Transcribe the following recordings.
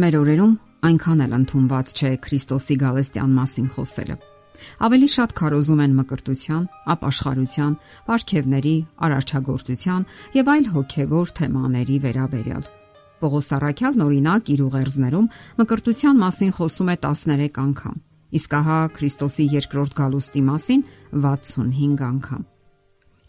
Մեր օրերում այնքան էլ ընդունված չէ Քրիստոսի գալստյան մասին խոսելը։ Ավելի շատ քարոզում են մկրտության, ապաշխարության, ապարքևների, արարչագործության եւ այլ հոգեվոր թեմաների վերաբերյալ։ Պողոս Արաքյալն օրինակ իր ուղերձներում մկրտության մասին խոսում է 13 անգամ, իսկ ահա Քրիստոսի երկրորդ գալուստի մասին 65 անգամ։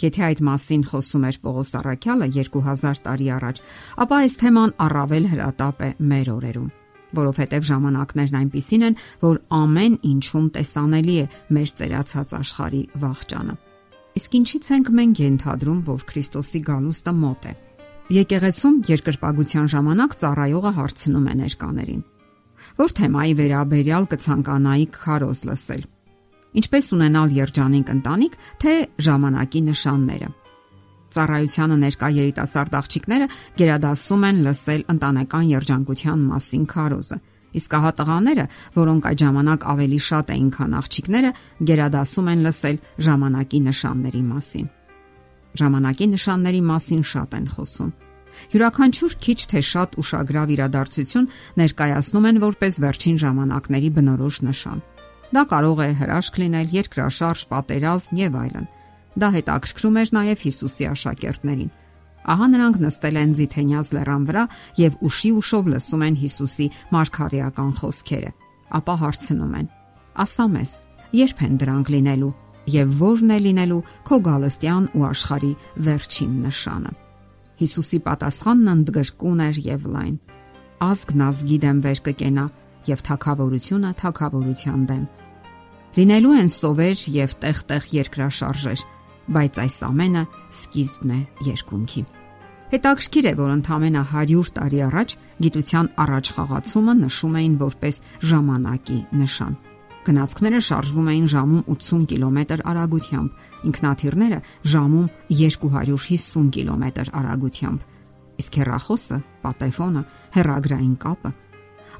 Եթե այդ մասին խոսում էր Պողոս Արաքյալը 2000 տարի առաջ, ապա այս թեման առավել հրատապ է մեր օրերում որովհետև ժամանակներն այնպիսին են, որ ամեն ինչում տեսանելի է մեր ծերացած աշխարհի վաղճանը։ Իսկ ինչից ենք մենք ենթադրում, որ Քրիստոսի գալուստը մոտ է։ Եկեղեցում երկրպագության ժամանակ ծառայողը հարցնում է ներկաներին. Որ թեմայի վերաբերյալ կցանկանայի քարոզ լսել։ Ինչպես ունենալ երջանիկ ընտանիք, թե ժամանակի նշանները։ Ծառայությանը ներկա երիտասարդ աղջիկները գերադասում են լսել ընտանեկան երջանկության մասին քարոզը։ Իսկ ահա տղաները, որոնք այդ ժամանակ ավելի շատ էին, քան աղջիկները, գերադասում են լսել ժամանակի նշանների մասին։ Ժամանակի նշանների մասին շատ են խոսում։ Յուրաքանչյուր քիչ թե շատ ուշագրավ իրադարձություն ներկայացնում են որպես վերջին ժամանակների բնորոշ նշան։ Դա կարող է հրաշք լինել, երկրաշարժ, պատերազմ եւ այլն։ Դա հետաքրքրում էր նաև Հիսուսի աշակերտներին։ Ահա նրանք նստել են Զիթենյաց լեռան վրա եւ ուշի ուշով լսում են Հիսուսի մարգարեական խոսքերը։ Ապա հարցնում են. Ասա մեզ, երբ են դրանք լինելու եւ ո՞րն է լինելու քո գալստյան ու աշխարի վերջին նշանը։ Հիսուսի պատասխանն ընդգրկուն էր եւ լայն։ Ազգն ազգի դեմ վեր կկենա եւ թակավորությունը թակավորության դեմ։ Լինելու են սովեր եւ տեղ-տեղ երկրաշարժեր, բայց այս ամենը սկիզբն է երկունքի։ Հետաքրքիր է, որ ընդամենը 100 տարի առաջ գիտության առաջ խաղացումը նշում էին որպես ժամանակի նշան։ Գնացքները շարժվում էին ժամում 80 կիլոմետր արագությամբ, ինքնաթիռները ժամում 250 կիլոմետր արագությամբ։ Իսկ հեռախոսը, պատեֆոնը, հեռագրային կապը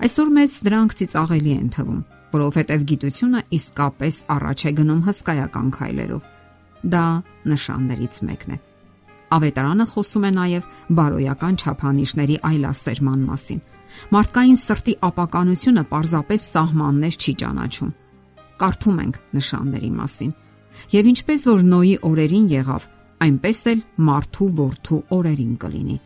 այսօր մեզ դրանք ծիծաղելի են թվում, որովհետև գիտությունը իսկապես առաջ է գնում հսկայական քայլերով Դա նշաններից մեկն է։ Ավետարանը խոսում է նաև բարոյական չափանիշների այլասերման մասին։ Մարդկային սրտի ապականությունը պարզապես սահմաններ չի ճանաչում։ Կարդում ենք նշանների մասին։ Եվ ինչպես որ Նոյի օրերին եղավ, այնպես էլ մարդու որդու օրերին կլինի։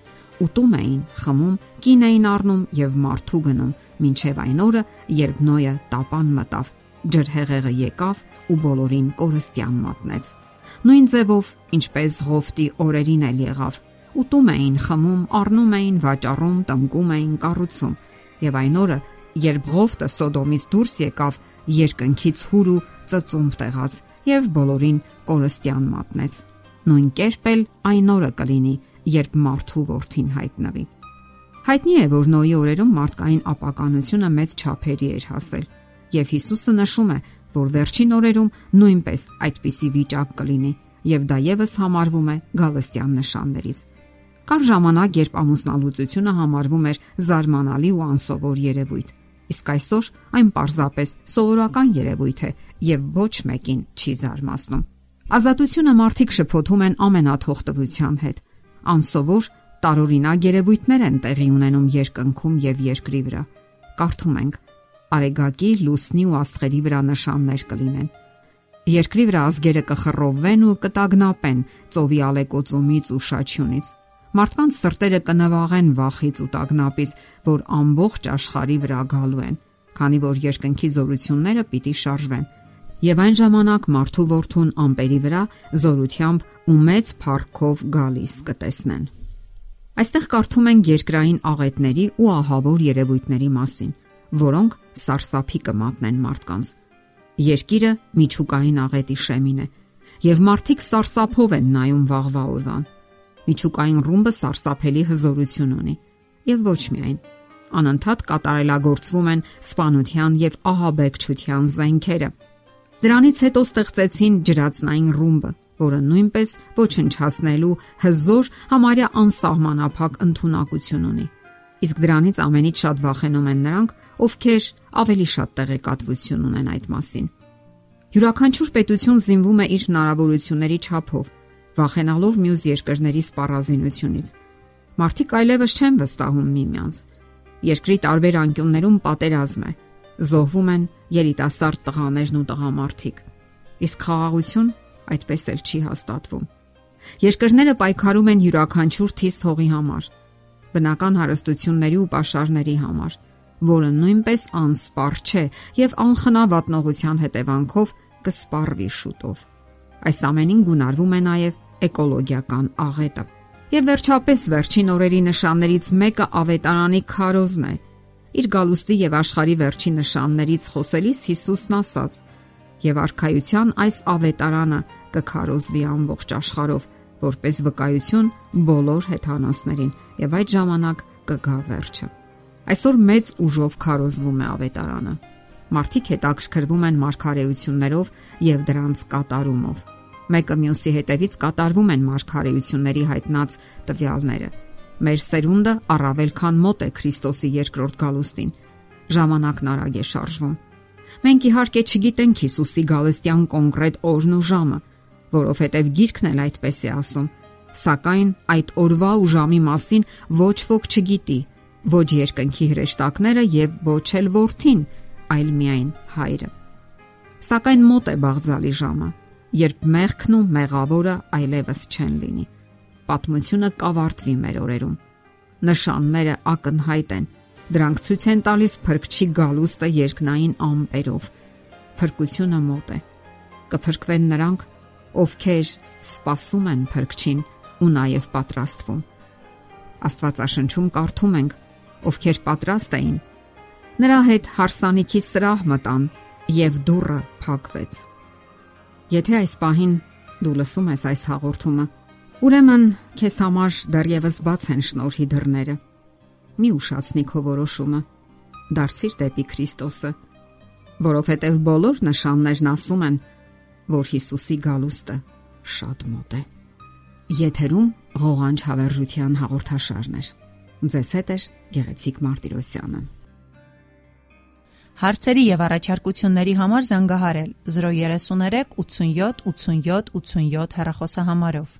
Ուտում էին, խմում, կին էին առնում եւ մարդու գնում, ինչև այն օրը, երբ Նոյը տապան մտավ, ջրհեղեղը եկավ ու բոլորին կորստյան մատնեց նույն ձևով ինչպես Ղովտի օրերին էլ եղավ։ Ուտում էին, խմում, առնում էին, վաճառում, տնկում էին, կառուցում։ Եվ այն օրը, երբ Ղովտը Սոդոմից դուրս եկավ, երկնքից հուր ու ծծում տեղաց եւ բոլորին կորստյան մատնեց։ Նույն կերպ էլ այն օրը կլինի, երբ մարդու worth-ին հայտնվի։ Հայտնի է, որ Նոյի օրերում մարդկային ապականությունը մեծ չափերի էր հասել, եւ Հիսուսը նշում է, որ վերջին օրերում նույնպես այդպիսի վիճակ կլինի, եւ դա եւս համարվում է գալստյան նշաններից։ Կար ժամանակ, երբ ամուսնալուծությունը համարվում էր զարմանալի ու անսովոր երևույթ, իսկ այսօր այն պարզապես սովորական երևույթ է եւ ոչ մեկին չի զարմացնում։ Ազատությունը մարդիկ շփոթում են ամենաթողտվության հետ Անսովոր տարօրինակ երևույթներ են տեղի ունենում երկնքում եւ երկրի վրա։ Կարդում ենք. Արեգակի, լուսնի ու աստղերի վրա նշաններ կլինեն։ Երկրի վրա ազգերը կխռովվեն ու կտագնապեն ծովի ալեկոծումից ու շաչյունից։ Մարդկանց սրտերը կնվաղեն վախից ու տագնապից, որ ամբողջ աշխարի վրա գալու են, քանի որ երկնքի զորությունները պիտի շարժվեն եւ այն ժամանակ մարդու որդուն ամպերի վրա զորությամբ ու մեծ փառքով գալիս կտեսնեն։ Այստեղ կարդում են երկրային աղետների ու ահավոր երևույթների մասին, որոնք սարսափի կմատնեն մարդկանց։ Երկիրը միջուկային աղետի շեմին է, եւ մարդիկ սարսափով են նայում վաղվա օրվան։ Միջուկային ռումբը սարսափելի հզորություն ունի, եւ ոչ միայն անընդհատ կատարելագործվում են սպանության եւ ահաբեկչության զենքերը, Դրանից հետո ստեղծեցին ջրածնային ռումբը, որը նույնպես ոչնչացնելու հզոր համարյա անսահմանափակ ընտունակություն ունի։ Իսկ դրանից ամենից շատ վախենում են նրանք, ովքեր ավելի շատ տեղեկատվություն ունեն այդ մասին։ Յուրաքանչյուր պետություն զինվում է իր հնարավորությունների չափով, վախենալով մյուս երկրների սպառազինությունից։ Մարդիկ այլևս չեն վստահում միմյանց։ Երկրի տարբեր անկյուններում պատերազմ է։ Զոհվում են երիտասարդ տղաներն ու տղամարդիկ։ Իսկ խաղաղություն այդպես էլ չի հաստատվում։ Երկրները պայքարում են յուրաքանչյուր թիս հողի համար, բնական հարստությունների ու ապաշարների համար, որը նույնպես անսպառ չէ եւ անխնա վատնողության հետևանքով կսպառվի շուտով։ Այս ամենին գունարվում է նաեւ էկոլոգիական աղետը։ Եվ վերջապես վերջին օրերի նշաններից մեկը ավետարանի քարոզն է։ Իր գալուստի եւ աշխարի վերջին նշաններից խոսելիս Հիսուսն ասաց. «Եվ արխայության այս ավետարանը կքարոզվի ամբողջ աշխարհով, որպես վկայություն բոլոր հեթանոսներին, եւ այդ ժամանակ կգա վերջը»։ Այսօր մեծ ուժով քարոզվում է ավետարանը։ Մարդիկ հետաքրքրվում են մարգարեություններով եւ դրանց կատարումով։ Մեկը մյուսի հետևից կատարվում են մարգարեությունների հայտնած տվյալները։ Մեր սերունդը առավել քան մոտ է Քրիստոսի երկրորդ գալուստին։ Ժամանակն արագ է շարժվում։ Մենք իհարկե չգիտենք Հիսուսի գալստյան կոնկրետ օրն ու ժամը, որովհետև գիրքն էլ այդպես է ասում։ Սակայն այդ օրվա ու ժամի մասին ոչ ոք չգիտի, ոչ երկնքի հրեշտակները եւ ոչ էլ որդին, այլ միայն հայրը։ Սակայն մոտ է բաղձալի ժամը, երբ մեղքն ու մեղավորը այլևս չեն լինի պատմությունը կավարտվի մեր օրերում։ Նշանները ակնհայտ են։ Դրանք ցույց են տալիս փրկչի գալուստը երկնային ամպերով։ Փրկությունը մոտ է։ Կփրկվեն նրանք, ովքեր սпасում են փրկչին ու նաև պատրաստվում։ Աստվածաշնչում կարդում ենք, ովքեր պատրաստ էին, նրա հետ հարսանիքի սրահ մտան եւ դուռը փակվեց։ Եթե այս պահին դու լսում ես այս հաղորդումը, ուրեմն քեզ համար դեռևս բաց են շնորհի դռները։ Մի ուշացնի քո որոշումը։ Դարձիր դեպի Քրիստոսը, որովհետև բոլոր նշաններն ասում են, որ Հիսուսի գալուստը շատ մոտ է։ Եթերում ղողանջ հավերժության հաղորդաշարն է։ Ձեզ հետ է Գեղեցիկ Մարտիրոսյանը։ Հարցերի եւ առաջարկությունների համար զանգահարել 033 87 87 87 հեռախոսահամարով։